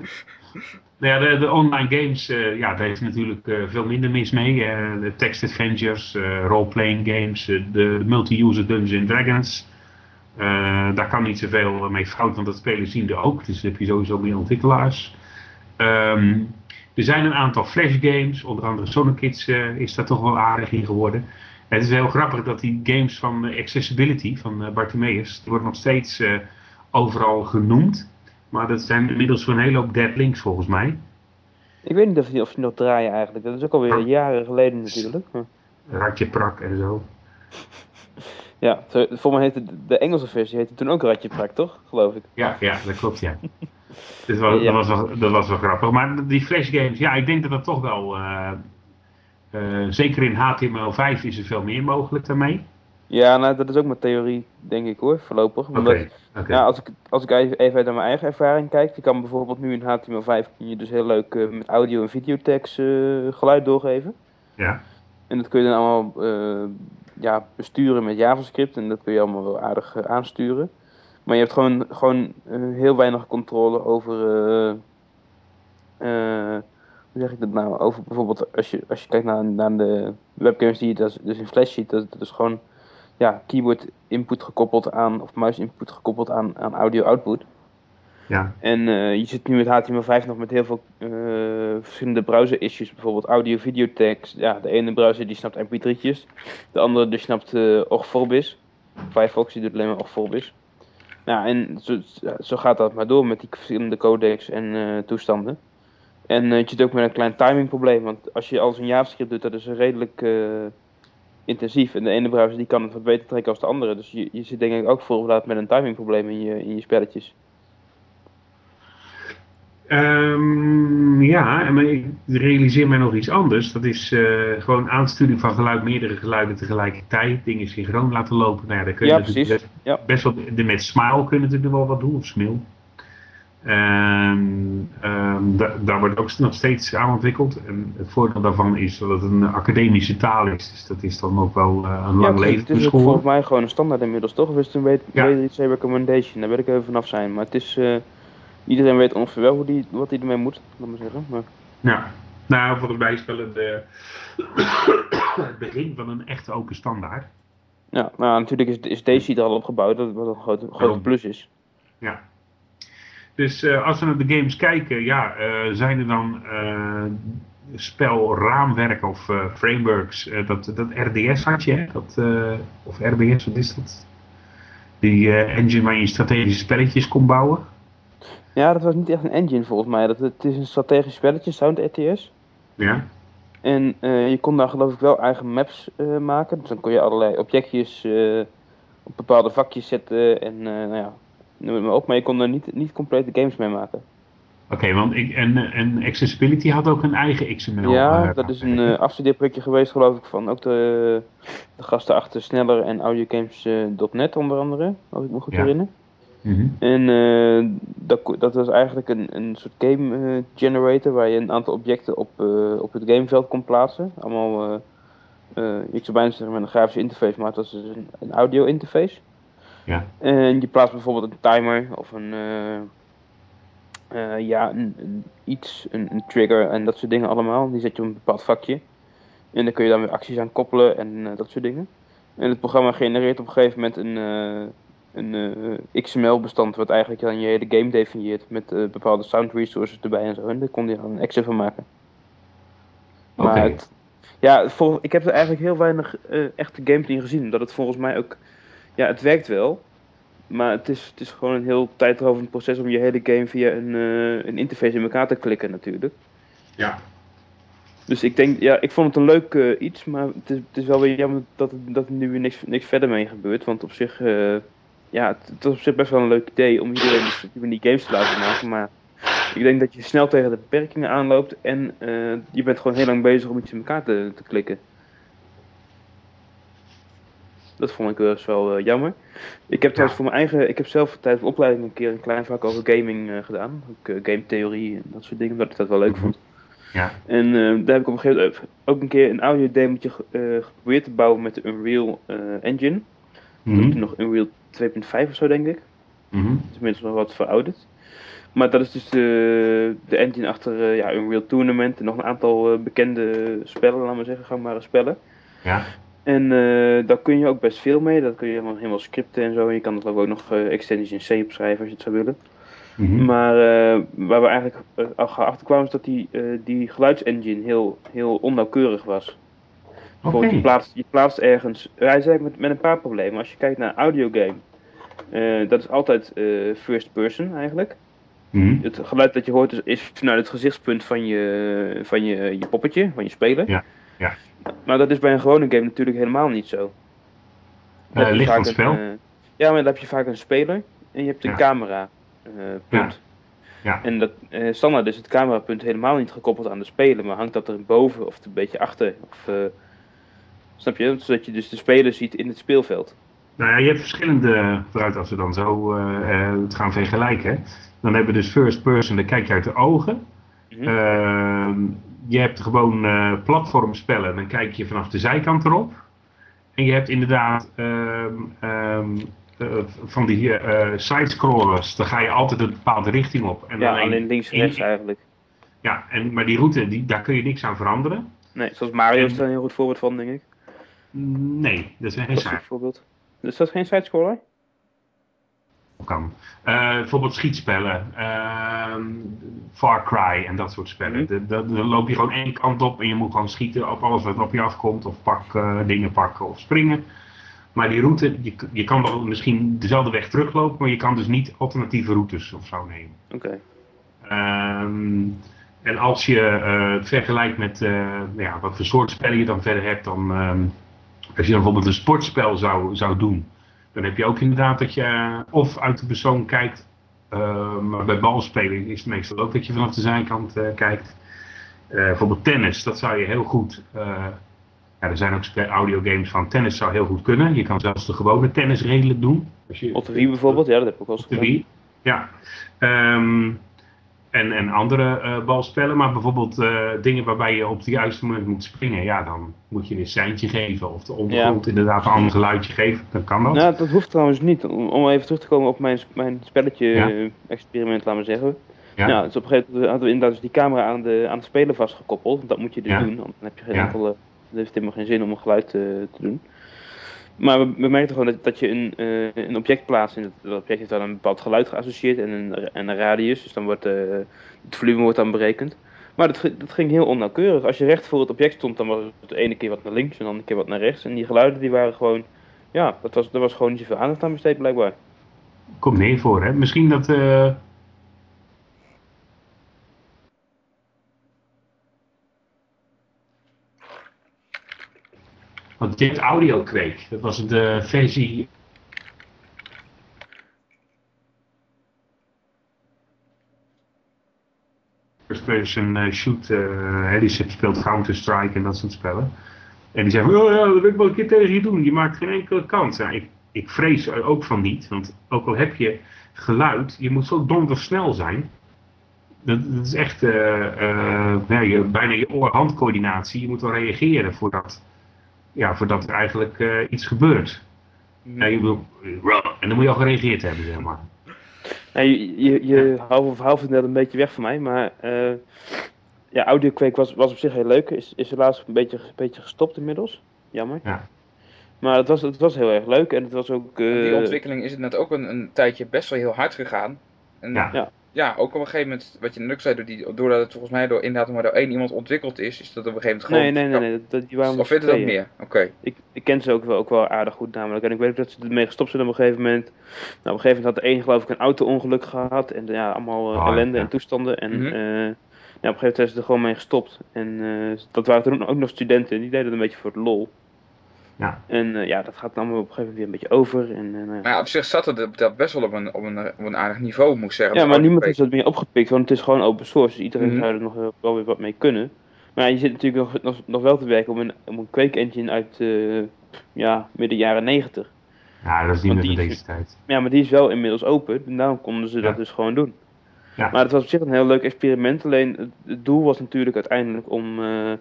Nou ja, de, online games, eh, ja, daar is natuurlijk eh, veel minder mis mee. Eh, de text adventures, role-playing games, de multi-user Dungeons Dragons. Daar kan niet zoveel mee fout, want dat spelen zien er ook. Dus dan heb je sowieso meer ontwikkelaars. Ehm, er zijn een aantal flash games, onder andere Sonic Kids is daar toch wel aardig in geworden. Het is heel grappig dat die games van Accessibility, van Bartimeus, die worden nog steeds overal genoemd. Maar dat zijn inmiddels voor een hele hoop dead links volgens mij. Ik weet niet of die, of die nog draaien eigenlijk. Dat is ook alweer jaren geleden natuurlijk. Ratje Prak en zo. [LAUGHS] Ja, voor mij heette de, Engelse versie heette toen ook Ratje Prak, toch? Geloof ik. Ja, ja dat klopt, ja. [LAUGHS] Dus wel, Ja. Dat, was wel, dat was wel grappig. Maar die flash games, ja, ik denk dat dat toch wel... eh, eh, zeker in HTML5 is er veel meer mogelijk daarmee. Ja, nou, dat is ook mijn theorie, denk ik hoor, voorlopig. Omdat, ja, als ik, als ik even even uit naar mijn eigen ervaring kijk, je kan bijvoorbeeld nu in HTML5 kun je dus heel leuk eh, met audio en videotext eh, geluid doorgeven. Ja. En dat kun je dan allemaal eh, ja, besturen met JavaScript en dat kun je allemaal wel aardig aansturen. Maar je hebt gewoon, gewoon heel weinig controle over, hoe zeg ik dat nou, over bijvoorbeeld als je, als je kijkt naar, naar de webgames die je dus, dus in Flash ziet, dat, dat is gewoon ja, keyboard input gekoppeld aan, of muis input gekoppeld aan, aan audio output. Ja. En eh, je zit nu met HTML5 nog met heel veel eh, verschillende browser issues. Bijvoorbeeld audio, video tags. Ja, de ene browser die snapt mp3'tjes. De andere die snapt uh, Vorbis. Firefox die doet alleen maar Vorbis. Ja, en zo, zo, gaat dat maar door met die verschillende codecs en toestanden. En je zit ook met een klein timingprobleem. Want als je alles in JavaScript doet, dat is redelijk intensief. En de ene browser die kan het wat beter trekken als de andere. Dus je, je zit denk ik ook voorbereid met een timingprobleem in je, in je spelletjes. Um, ja, maar ik realiseer mij nog iets anders. Dat is uh, gewoon aansturing van geluid, meerdere geluiden tegelijkertijd. Dingen synchroon laten lopen. Nou ja, daar kun je ja. Best, ja. best wel. De met Smile kun je natuurlijk wel wat doen, of Smil. Um, da, daar wordt ook nog steeds aan ontwikkeld. En het voordeel daarvan is dat het een academische taal is. Dus dat is dan ook wel uh, een lang ja, leven. Het is ook volgens mij gewoon een standaard inmiddels, toch? Of is het een W3C ja. recommendation? Daar wil ik even vanaf zijn. Maar het is... Uh, Iedereen weet ongeveer wel hoe die, wat hij ermee moet, laat maar zeggen. Maar... Ja, nou volgens mij is wel het, het begin van een echte open standaard. Ja, nou natuurlijk is, is Daisy er al opgebouwd, dat wat een grote, grote plus is. Ja. Dus uh, als we naar de games kijken, ja, uh, zijn er dan uh, spelraamwerken of frameworks, dat, dat RDS had je, hè? Dat, of RBS, wat is dat? Die engine waar je strategische spelletjes kon bouwen. Ja, dat was niet echt een engine volgens mij. Dat, het is een strategisch spelletje, Sound RTS. Ja. En uh, je kon daar geloof ik wel eigen maps uh, maken. Dus dan kon je allerlei objectjes uh, op bepaalde vakjes zetten en nou ja, noem het maar op. Maar je kon er niet, niet complete games mee maken. Oké, okay, want ik, en, en Accessibility had ook een eigen XML. Ja, dat is een uh, afstudeerprojectje geweest geloof ik van ook de, de gasten achter Sneller en AudioGames.net onder andere, als ik me goed Ja. herinner. Mhm. En uh, dat, dat was eigenlijk een, een soort game uh, generator waar je een aantal objecten op, op het gameveld kon plaatsen. Allemaal, ik zou bijna zeggen met een grafische interface, maar het was dus een, een audio interface. Ja. En je plaatst bijvoorbeeld een timer of een, ja, een, een iets, een, een, trigger en dat soort dingen allemaal. Die zet je op een bepaald vakje. En dan kun je dan weer acties aan koppelen en dat soort dingen. En het programma genereert op een gegeven moment een een XML-bestand wat eigenlijk dan je hele game definieert met bepaalde sound resources erbij en zo. En daar kon je dan een extra van maken. Maar het, ja, vol, ik heb er eigenlijk heel weinig uh, echte gameplay gezien. Omdat het volgens mij ook, ja, het werkt wel. Maar het is, het is gewoon een heel tijdrovend proces om je hele game via een, een interface in elkaar te klikken natuurlijk. Ja. Dus ik denk, ja, ik vond het een leuk uh, iets, maar het is, het is wel weer jammer dat, het, dat er nu weer niks, niks verder mee gebeurt. Want op zich, uh, ja, het, het, is op zich best wel een leuk idee om iedereen dus die games te laten maken. Maar ik denk dat je snel tegen de beperkingen aanloopt en je bent gewoon heel lang bezig om iets in elkaar te, te klikken. Dat vond ik dus wel uh, jammer. Ik heb trouwens voor mijn eigen, ik heb zelf tijdens de opleiding een keer een klein vak over gaming uh, gedaan. Ook uh, game theorie en dat soort dingen, omdat ik dat wel leuk vond. Ja. En daar heb ik op een gegeven moment ook een keer een audio demootje geprobeerd te bouwen met de Unreal Engine. Mhm. Dat is nog Unreal 2.5 of zo, denk ik. Mhm. Is inmiddels nog wat verouderd. Maar dat is dus de, de engine achter uh, ja, Unreal Tournament en nog een aantal uh, bekende spellen, laten we zeggen, gangbare spellen. Ja. En uh, daar kun je ook best veel mee. Dat kun je helemaal, helemaal scripten en zo. En je kan er ook nog extensions in C opschrijven als je het zou willen. Mhm. Maar waar we eigenlijk achter kwamen is dat die, die geluidsengine heel, heel onnauwkeurig was. Je, plaatst, je plaatst ergens. Hij zei met, met een paar problemen. Als je kijkt naar audiogame, uh, dat is altijd uh, first person eigenlijk. Mhm. Het geluid dat je hoort is, is vanuit het gezichtspunt van je, van je, je poppetje, van je speler. Ja, ja. Maar dat is bij een gewone game natuurlijk helemaal niet zo. Uh, ligt aan het een, spel? eh, ja, maar dan heb je vaak een speler en je hebt een Ja. camera. eh, punt. Ja. En dat, standaard is het camerapunt helemaal niet gekoppeld aan de speler, maar hangt dat er boven of een beetje achter. Of, snap je? Zodat je dus de speler ziet in het speelveld. Nou ja, je hebt verschillende, vooruit als we dan zo het gaan vergelijken. Dan hebben we dus first person, dan kijk je uit de ogen. Ehm, je hebt gewoon eh, platformspellen, dan kijk je vanaf de zijkant erop. En je hebt inderdaad ehm, ehm, eh, van die eh sidescrollers, dan ga je altijd een bepaalde richting op. En ja, alleen- alleen links en rechts eigenlijk. Ja, en, maar die route, die, daar kun je niks aan veranderen. Nee, zoals Mario is daar een heel goed voorbeeld van, denk ik. Nee, dat zijn geen is side. Is dat geen sidescroller? Kan. Eh, bijvoorbeeld schietspellen, ehm, Far Cry en dat soort spellen. Mhm. Dan loop je gewoon één kant op en je moet gewoon schieten op alles wat op je afkomt. Of pak, eh, dingen pakken of springen. Maar die route, je, je kan wel misschien dezelfde weg teruglopen, maar je kan dus niet alternatieve routes of zo nemen. Oké. Ehm, en als je het vergelijkt met ja, wat voor soort spellen je dan verder hebt, dan ehm, als je dan bijvoorbeeld een sportspel zou, zou doen, dan heb je ook inderdaad dat je of uit de persoon kijkt, eh, maar bij balspelen is het meestal ook dat je vanaf de zijkant eh, kijkt. Eh, bijvoorbeeld tennis, dat zou je heel goed. ja, er zijn ook audiogames van tennis zou heel goed kunnen. Je kan zelfs de gewone tennis redelijk doen. Als je, Op de Wii bijvoorbeeld, ja, dat heb ik ook wel eens gedaan. Ja. Ehm, en, en andere eh, balspellen, maar bijvoorbeeld eh, dingen waarbij je op het juiste moment moet springen. Ja, dan moet je een seintje geven. Of de ondergrond inderdaad een ander geluidje geven. Dan kan dat. Nou, dat hoeft trouwens niet. Om, om even terug te komen op mijn, mijn Ja. spelletje-experiment, laten we zeggen. Ja. Ja. dus op een gegeven moment hadden we inderdaad dus die camera aan de, aan de speler vastgekoppeld. Want dat moet je dus Ja. doen, want dan heb je geen Ja. enkele... Het heeft helemaal geen zin om een geluid eh, te doen. Maar we, we merkten gewoon dat, dat je een, eh, een object plaatst en dat, object heeft dan een bepaald geluid geassocieerd en een, en een radius. Dus dan wordt eh, het volume wordt dan berekend. Maar dat, ging heel onnauwkeurig. Als je recht voor het object stond, dan was het de ene keer wat naar links en de andere keer wat naar rechts. En die geluiden die waren gewoon, ja, dat was, er was gewoon niet zoveel aandacht aan besteed blijkbaar. Komt meer voor, hè? Misschien dat. eh, Want hebt audio kweek. Dat was de versie. First person eh, shoot. eh, hè, die speelt Counter-Strike en dat soort spellen. En die zeggen: Oh ja, dat wil ik wel een keer tegen je doen. Je maakt geen enkele kans. Ik, ik vrees er ook van niet. Want ook al heb je geluid, je moet zo dondersnel zijn. Dat, is echt eh, eh, je, bijna je oor-handcoördinatie. Je moet wel reageren voordat, ja, voordat er eigenlijk eh, iets gebeurt. Ja, je wil, en dan moet je al gereageerd hebben, zeg maar. Nee, je, je, je houdt houdt het net een beetje weg van mij, maar eh ja, audiokweek was, was op zich heel leuk. Is, is helaas een beetje, een beetje gestopt inmiddels. Jammer. Ja. Maar het was, het was heel erg leuk en het was ook... eh, die ontwikkeling is het net ook een, een tijdje best wel heel hard gegaan. En Ja. Ja. Ja, ook op een gegeven moment, wat je net ook zei, door die, doordat het volgens mij door, inderdaad maar door één iemand ontwikkeld is, is dat op een gegeven moment Nee, gewoon... nee, nee, nee dat, die waren Of vindt het ook meer? Oké. Ik, ik ken ze ook wel, ook wel aardig goed namelijk. En ik weet ook dat ze ermee gestopt zijn op een gegeven moment. Nou, op een gegeven moment had de een geloof ik een auto-ongeluk gehad. En ja, allemaal eh, Ah, ellende ja. en toestanden. En Mhm. eh, ja, op een gegeven moment zijn ze er gewoon mee gestopt. En eh, dat waren toen ook nog studenten. Die deden het een beetje voor het lol. Ja. En eh, ja, dat gaat dan op een gegeven moment weer een beetje over. En, eh, nou ja. Maar ja, op zich zat het dat best wel op een, op een, op een aardig niveau, moet ik zeggen. Ja, maar niemand is dat meer opgepikt, want het is gewoon open source. Dus iedereen Mhm. zou er nog wel- weer wat mee kunnen. Maar ja, je zit natuurlijk nog, nog, nog wel te werken om een, om een Quake engine uit eh, ja, midden jaren 90. Ja, dat is niet Want meer van deze tijd. Ja, maar die is wel inmiddels open. En daarom konden ze dat dus gewoon doen. Ja. Maar het was op zich een heel leuk experiment. Alleen het, het doel was natuurlijk uiteindelijk om, eh,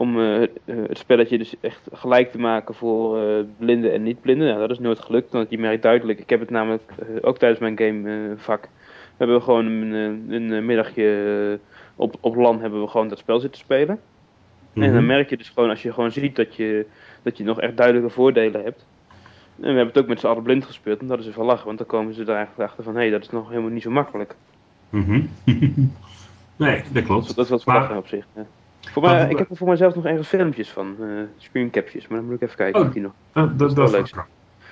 om eh, het- eh, het spelletje dus echt gelijk te maken voor eh, blinden en niet-blinden. Ja, dat is nooit gelukt, want je merkt duidelijk. Ik heb het namelijk ook tijdens mijn gamevak. hebben we gewoon een, een middagje op, op LAN hebben we gewoon dat spel zitten spelen. En dan Mhm. merk je dus gewoon, als je gewoon ziet dat je, dat je nog echt duidelijke voordelen hebt. En we hebben het ook met z'n allen blind gespeeld en dat is even lachen, want dan komen ze er eigenlijk achter van, hé, dat is nog helemaal niet zo makkelijk. Mhm. [LAUGHS] nee, dat Dus klopt. dat is wat Maar- lachen op zich. ja. Voor mij, ik heb er voor mijzelf nog ergens filmpjes van, eh screencapjes, maar dan moet ik even kijken Oh. of die nog. Dat, dat, is dat, leuk.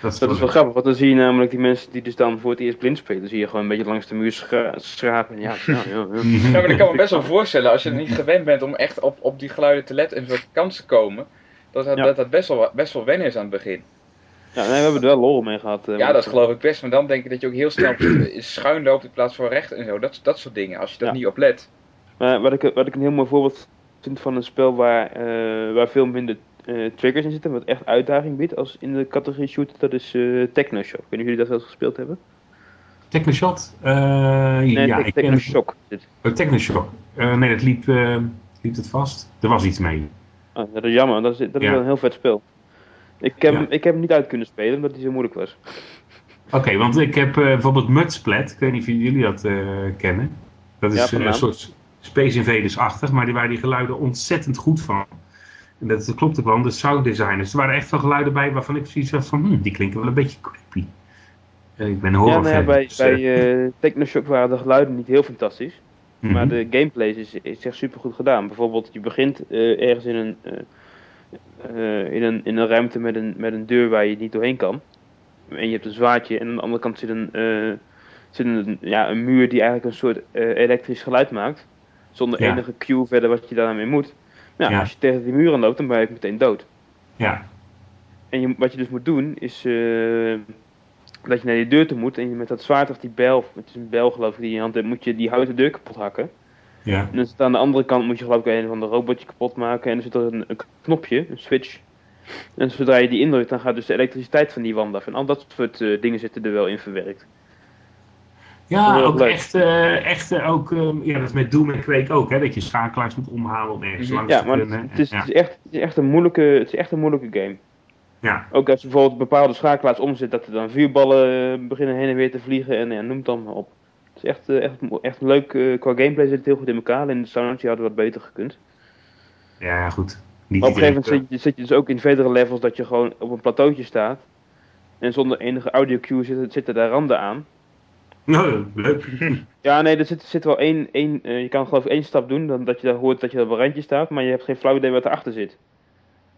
Dat is Dat wel is wel leuk. grappig, want dan zie je namelijk die mensen die dus dan voor het eerst blind spelen, zie je gewoon een beetje langs de muur schra- schrapen. Ja, ja, ja, ja. [LAUGHS] Ja, maar ik kan me best wel voorstellen, als je er niet gewend bent om echt op, op die geluiden te letten en zo kans te komen, dat dat, Ja. dat, dat best, wel, best wel wennen is aan het begin. Ja, nee, we hebben er wel lol mee gehad. eh, Ja, dat geloof ik best, maar dan denk ik dat je ook heel snel schuin loopt in plaats van recht en zo. Dat, dat soort dingen, als je daar Ja. niet op let. Maar wat ik, wat ik een heel mooi voorbeeld vind van een spel waar, eh, waar veel minder eh, triggers in zitten, wat echt uitdaging biedt als in de categorie shooter, dat is eh Technoshop. Ik weet niet of jullie dat wel eens gespeeld hebben. Technoshot? Eh, Nee, ja, ik ken Technoshock. Oh, Technoshock. Eh, nee, dat liep, liep het vast. Er was iets mee. Oh, dat is jammer, dat is, dat is wel een heel vet spel. Ik heb, Ja. ik heb hem niet uit kunnen spelen, omdat hij zo moeilijk was. Oké, want ik heb bijvoorbeeld Mudsplat. Ik weet niet of jullie dat kennen. Dat is een soort Space Invaders-achtig, maar die, waar die geluiden ontzettend goed van. En dat, dat klopt ook wel, de sound designers. Er waren echt wel geluiden bij waarvan ik zoiets had van, hm, die klinken wel een beetje creepy. Eh, ik ben een Ja, nou ja, bij, dus, eh, bij eh, Technoshock waren de geluiden niet heel fantastisch. mhm. Maar de gameplay is, is echt super goed gedaan. Bijvoorbeeld, je begint eh, ergens in een, eh, eh, in, een, in een ruimte met een, met een deur waar je niet doorheen kan. En je hebt een zwaardje en aan de andere kant zit een, eh, zit een, ja, een muur die eigenlijk een soort eh, elektrisch geluid maakt. Zonder Ja. enige cue verder wat je daarmee moet. Nou, Ja. als je tegen die muur aan loopt, dan ben je meteen dood. Ja, En je, wat je dus moet doen, is eh, dat je naar die deur toe moet en je met dat zwaard of die bijl, het is een bijl geloof ik die in je hand hebt, moet je die houten deur kapot hakken. ja, En dan aan de andere kant moet je geloof ik een van de robotje kapot maken en er zit er een, een knopje, een switch. En zodra je die indrukt, dan gaat dus de elektriciteit van die wand af. En al dat soort eh, dingen zitten er wel in verwerkt. Ja ook leuk. echt, eh, echt eh, ook, eh, ja, dat is met Doom en Quake ook, hè, dat je schakelaars moet omhalen om ergens Mhm. langs Ja, te maar kunnen. het is, ja. het, is echt, het, is echt een moeilijke, het is echt een moeilijke game. Ja. Ook als je bijvoorbeeld bepaalde schakelaars omzet, dat er dan vuurballen eh, beginnen heen en weer te vliegen en ja, noem het dan maar op. Het is echt, echt, echt leuk, eh, qua gameplay zit het heel goed in elkaar. En de soundje hadden wat beter gekund. ja, ja, goed. Niet Maar op een gegeven moment zit je, zit je dus ook in verdere levels dat je gewoon op een plateautje staat. En zonder enige audio cue zitten, zitten daar randen aan. [LAUGHS] Nou, leuk. Ja, nee, er zit, zit wel één, één eh, je kan geloof ik één stap doen, dan dat je dan hoort dat je op een randje staat, maar je hebt geen flauw idee wat erachter zit.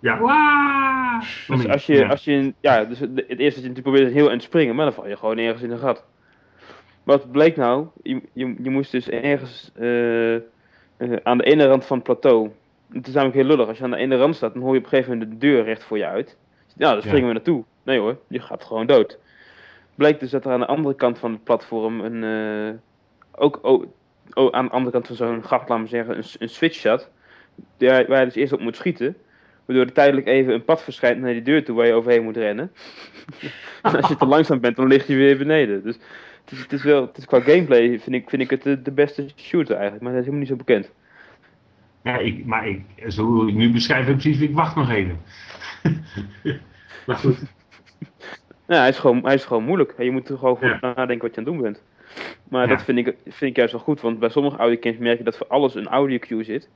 Ja, Waaah! Dus als je, Ja. als je, ja, dus het, eerste dat je natuurlijk probeert is heel eind springen, maar dan val je gewoon ergens in een gat. Wat bleek nou? Je, je, je moest dus ergens eh, eh, aan de ene rand van het plateau. Het is namelijk heel lullig. Als je aan de ene rand staat, dan hoor je op een gegeven moment de deur recht voor je uit. Nou, dan springen we naartoe. Nee hoor, je gaat gewoon dood. Bleek dus dat er aan de andere kant van het platform een, eh, ook oh, aan de andere kant van zo'n gat, laten we zeggen, een, een switch zat. Waar je dus eerst op moet schieten. Waardoor er tijdelijk even een pad verschijnt naar die deur toe waar je overheen moet rennen. [LAUGHS] en als je te langzaam bent, dan lig je weer beneden. Dus het is, het is wel, het is qua gameplay vind ik, vind ik het de, beste shooter eigenlijk. Maar dat is helemaal niet zo bekend. Ja, ik, maar ik, zo ik nu ik precies, ik wacht nog even. [LAUGHS] maar goed. Nou, hij is gewoon, hij is gewoon moeilijk. Je moet er gewoon goed Ja. nadenken wat je aan het doen bent. Maar Ja. dat vind ik, vind ik juist wel goed, want bij sommige audiogames merk je dat voor alles een audio cue zit.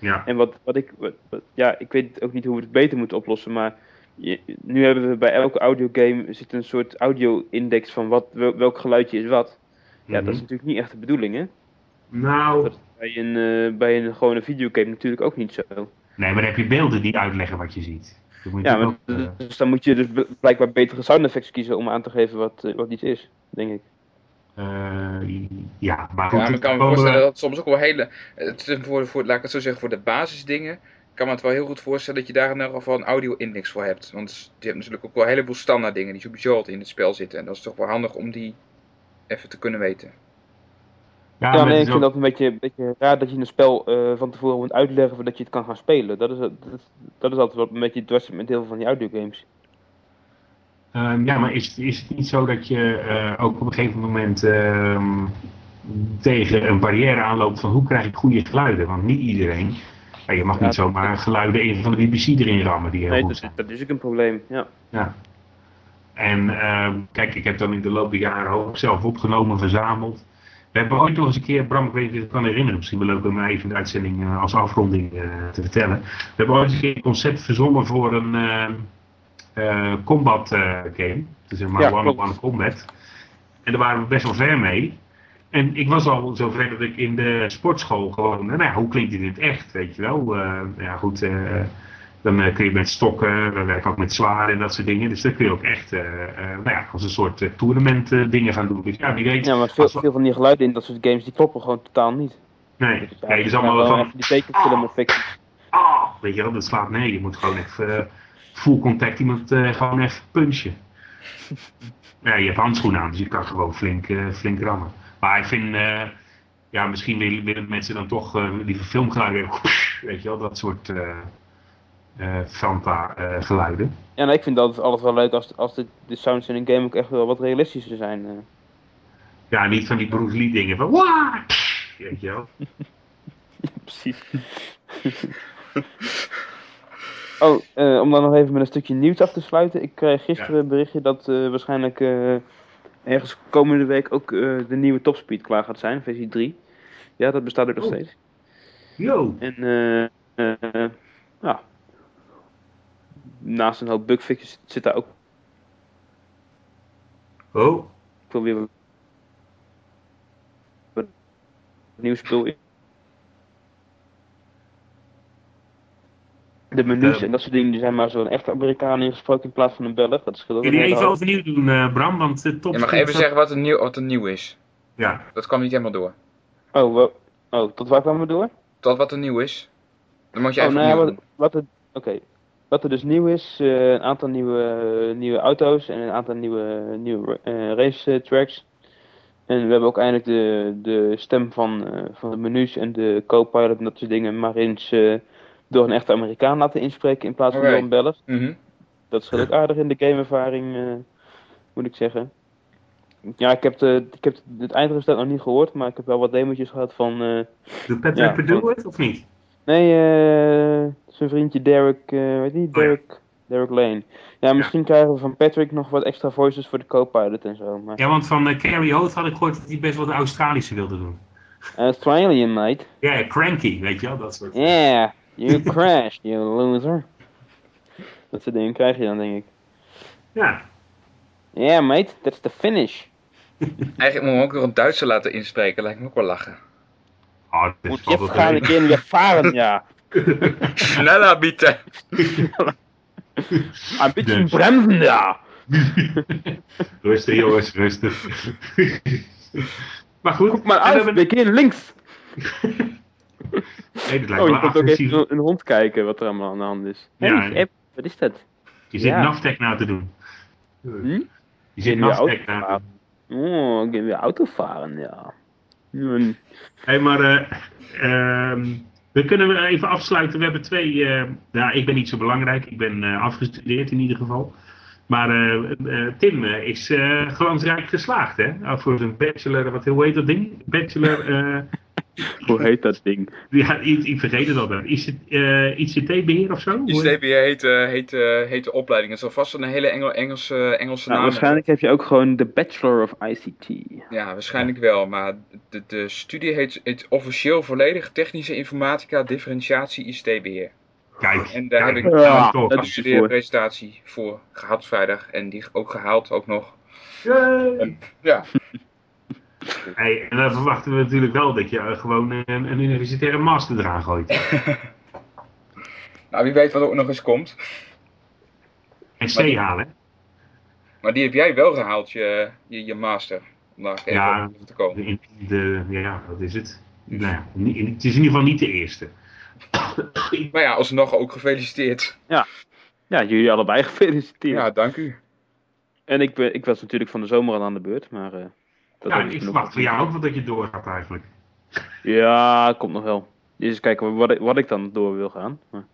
Ja, En wat, wat ik, wat- wat- ja, ik weet ook niet hoe we het beter moeten oplossen, maar je- nu hebben we bij elke audiogame zit een soort audio-index van wat, wel- welk geluidje is wat. Ja, dat is Mhm. natuurlijk niet echt de bedoeling, hè? Nou, Dat is bij een, eh, bij een gewone videogame natuurlijk ook niet zo. nee, maar dan heb je beelden die uitleggen wat je ziet. Ja, maar, ook, eh, dus dan moet je dus bl- blijkbaar betere sound effects kiezen om aan te geven wat, eh, wat iets is, denk ik. eh, ja, maar goed. Ja, maar ik kan me voorstellen dat soms ook wel hele. Het is voor, voor, laat ik het zo zeggen, voor de basisdingen. kan me het wel heel goed voorstellen dat je daar in ieder geval een audio-index voor hebt. Want je hebt natuurlijk ook wel een heleboel standaard dingen die sowieso altijd in het spel zitten. En dat is toch wel handig om die even te kunnen weten. Ja, Ja, nee, ik vind ook- dat een beetje, beetje raar dat je een spel eh, van tevoren moet uitleggen voordat je het kan gaan spelen. Dat is, dat is, dat is altijd wat een beetje dwars met heel veel van die audiogames. Ehm, ja, maar is, is het niet zo dat je eh, ook op een gegeven moment ehm, tegen een barrière aanloopt van hoe krijg ik goede geluiden? Want niet iedereen. Ja, je mag Ja, niet zomaar geluiden in van de BBC erin rammen die heel Nee, goed dat, zijn. dat is ook een probleem, ja. Ja. En ehm, kijk, ik heb dan in de loop der jaren ook zelf opgenomen, verzameld. We hebben ooit nog eens een keer, Bram, ik weet niet of je het kan herinneren, misschien wel leuk om even in de uitzending eh, als afronding eh, te vertellen. We hebben ooit eens een keer een concept verzonnen voor een eh, combat game. Is zeg maar Ja, one-on-one combat. En daar waren we best wel ver mee. En ik was al zover dat ik in de sportschool gewoon, nou ja, hoe klinkt dit in het echt, weet je wel. Ja goed, dan eh, kun je met stokken, we werken ook met zwaarden en dat soort dingen. Dus dan kun je ook echt, eh, eh, nou ja, als een soort eh, tournament dingen gaan doen. Dus ja, wie weet. Ja, maar veel, we- veel van die geluiden in dat soort games die kloppen gewoon totaal niet. nee, Dus nee, is allemaal wel van, even die tekenfilm effecten. ah, weet je wel, dat slaat nee. Je moet gewoon even full contact iemand gewoon even punchen. [LAUGHS] Ja, je hebt handschoenen aan, dus je kan gewoon flink, flink rammen. Maar ik vind, ja, misschien willen, mensen dan toch liever filmgeluiden. [LAUGHS] Weet je wel, dat soort eh Fanta eh, geluiden. Ja, nou, ik vind dat altijd wel leuk als, als de, de sounds in een game ook echt wel wat realistischer zijn. eh. Ja, niet van die Bruce Lee dingen van Waaah! Weet je wel. [LAUGHS] Precies. [LAUGHS] oh, om dan nog even met een stukje nieuws af te sluiten. Ik kreeg gisteren een berichtje dat waarschijnlijk ergens komende week ook de nieuwe Topspeed klaar gaat zijn, versie 3. Ja, dat bestaat ook nog Oh. steeds. Yo. En ja, naast een hoop bugfixes zit daar ook Oh, wel weer wat nieuw spul in. De menus en dat soort dingen die zijn maar zo'n echt Amerikaan ingesproken in plaats van een Belg. Dat scheelt hele even hoop. overnieuw doen, eh, Bram? Want de top Je mag even zeggen wat er nieuw, wat er nieuw is. Ja, Dat kwam niet helemaal door. Oh, oh, tot waar kwamen we door? Dat wat er nieuw is. Dan moet je Oh, even nou wat, doen. wat, oké. Wat er dus nieuw is, eh, een aantal nieuwe, nieuwe auto's en een aantal nieuwe, nieuwe eh, race eh, tracks. En we hebben ook eindelijk de, de stem van, eh, van de menus en de co-pilot en dat soort dingen maar eens eh, door een echte Amerikaan laten inspreken in plaats van Oké. door een Belg. Mhm. Dat scheelt ook aardig in de gameervaring, eh, moet ik zeggen. Ja, ik heb, de, ik heb het eindresultaat nog niet gehoord, maar ik heb wel wat demo's gehad van... eh, doet Patrick Ja, Perdue het of niet? Nee, eh zijn vriendje Derek, eh weet niet, Oh ja. Derek, Derek Lane. Ja, misschien krijgen we van Patrick nog wat extra voices voor de co-pilot en zo. Maar... Ja, want van eh, Carrie Oath had ik gehoord dat hij best wel de Australische wilde doen. Australian, mate. Ja, cranky, weet je wel, dat soort. Yeah, you crashed, you loser. Dat soort dingen krijg je dan, denk ik. Ja, Yeah, mate, that's the finish. Eigenlijk moet we ook nog een Duitser laten inspreken. Lijkt me ook wel lachen. Oh, dat Moet is je gaan een keer weer varen, ja. [LAUGHS] Sneller bieten. [LAUGHS] Een beetje Dus. bremsen, ja. [LAUGHS] rustig jongens, rustig. maar goed, Guck maar we uit, we keer links. Nee, dat lijkt Oh, je kunt ook even een hond kijken wat er allemaal aan de hand is. Ja, Hey, ja. app, wat is dat? Je zit Ja. Navtech na te doen. Hm? Je zit Navtech na te doen. Oh, ik ga weer auto varen, ja. Hé, maar ehm, we kunnen even afsluiten. We hebben twee. ja, ik ben niet zo belangrijk. Ik ben eh, afgestudeerd in ieder geval. Maar Tim is glansrijk geslaagd, hè? Ah, voor zijn bachelor, wat hoe heet dat ding? Bachelor, [LAUGHS] Hoe heet dat ding? ja, ik, ik vergeet het altijd. Is het eh, ICT-beheer of zo? Hoe heet- eh, heet, eh, heet de opleiding. Het zal vast een hele Engel, Engelse, Engelse Nou, naam waarschijnlijk heb je ook gewoon de Bachelor of ICT. Ja, waarschijnlijk wel. Maar de, de studie heet, heet officieel volledig Technische Informatica Differentiatie ICT-beheer. Kijk, En daar kijk, heb ik Ja, toch. dat- een studeerpresentatie voor gehad vrijdag. En die ook gehaald ook nog. Yay! Ja, Hey, en dan verwachten we natuurlijk wel dat je eh, gewoon een, een universitaire master eraan gooit. [LAUGHS] nou wie weet wat er ook nog eens komt. En C Maar die- halen. Maar die heb jij wel gehaald, je, je, je master. Om daar even Ja. te komen. In de, ja, wat is het? Nou ja, het is in ieder geval niet de eerste. [COUGHS] Maar ja, alsnog ook gefeliciteerd. Ja, jullie allebei [LAUGHS] gefeliciteerd. Ja, dank u. En ik, ben, ik was natuurlijk van de zomer al aan de beurt, maar... eh, dat Ja, ik ik verwacht van jou ook wel dat je doorgaat eigenlijk. Ja, komt nog wel. Eens kijken wat ik, wat ik dan door wil gaan. Maar,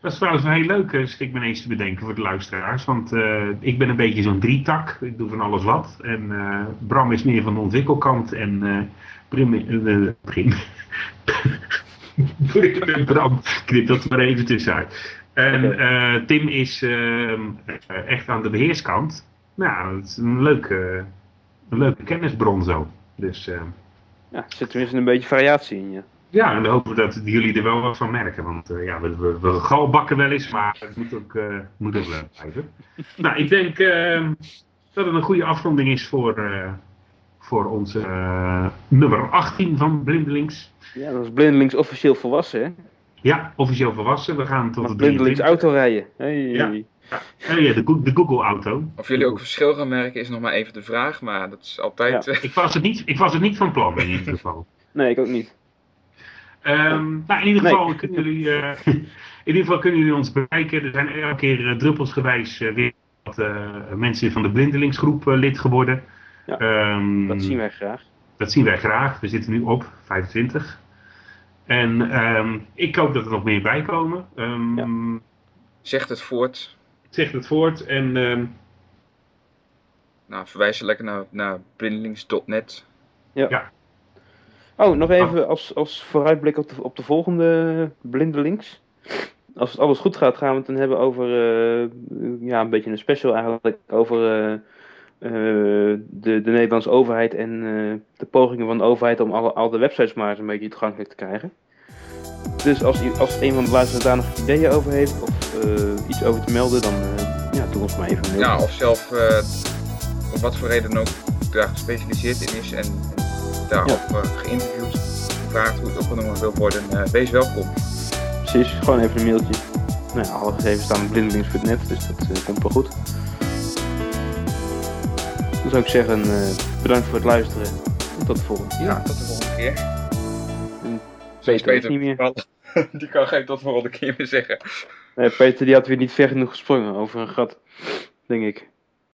Dat is trouwens een heel leuk, eh, schik me te bedenken voor de luisteraars. Want eh, ik ben een beetje zo'n drietak. Ik doe van alles wat. En eh, Bram is meer van de ontwikkelkant. En eh Prim... Prim... [LAUGHS] En Bram, knip dat maar even tussenuit. En Tim is eh, eh, echt aan de beheerskant. Nou, dat is een leuke, een leuke kennisbron zo. Dus eh, ja, er zit tenminste een beetje variatie in, ja. ja, en we hopen dat jullie er wel wat van merken. Want eh, ja, we, we, we galbakken wel eens, maar het moet ook, eh, moet ook leuk blijven. [LAUGHS] nou, ik denk eh, dat het een goede afronding is voor, voor onze nummer 18 van Blindelings. Ja, dat is blindelings officieel volwassen, hè? Ja, officieel volwassen. We gaan tot Mag de blindelings 23. autorijden. Hey. Ja. Oh ja, de, Go- de Google-auto. Of jullie ook verschil gaan merken is nog maar even de vraag. Maar dat is altijd... eh, Ik was, het niet, ik was het niet van plan in ieder geval. [LAUGHS] Nee, ik ook niet. Ehm, nou, in ieder Nee. geval kunnen jullie, eh, [LAUGHS] in ieder geval kunnen jullie ons bereiken. Er zijn elke keer eh, druppelsgewijs eh, weer wat eh, mensen van de blindelingsgroep eh, lid geworden. Ja, Ehm, Dat zien wij graag. dat zien wij graag. We zitten nu op 25. En ehm, ik hoop dat er nog meer bij komen. Ehm, Ja. Zegt het voort. Zeg het voort. En ehm, Nou, verwijs je lekker naar, naar blindelings.net. Oh, nog even als, als vooruitblik op de, op de volgende blindelings. Als het alles goed gaat, gaan we het dan hebben over eh, ja, een beetje een special eigenlijk over eh, eh, de, de Nederlandse overheid en eh, de pogingen van de overheid om alle, al de websites maar eens een beetje toegankelijk te krijgen. Dus als, als een van de luisteraars daar nog ideeën over heeft of iets over te melden, dan eh, ja, doe ons maar even een mail. Ja, of zelf eh, om wat voor reden dan ook daar gespecialiseerd in is en, en daarop eh, geïnterviewd, gevraagd hoe het opgenomen wil worden, eh, wees welkom. Precies, gewoon even een mailtje. Nou, ja, alle gegevens staan op blindelings.net, dus dat eh, komt wel goed. Dan zou ik zeggen, eh, bedankt voor het luisteren. En tot de volgende keer. Ja, tot de volgende keer. Peter is niet meer. [LAUGHS] Die kan geen tot de volgende keer meer zeggen. Nee, Peter die had weer niet ver genoeg gesprongen over een gat, denk ik.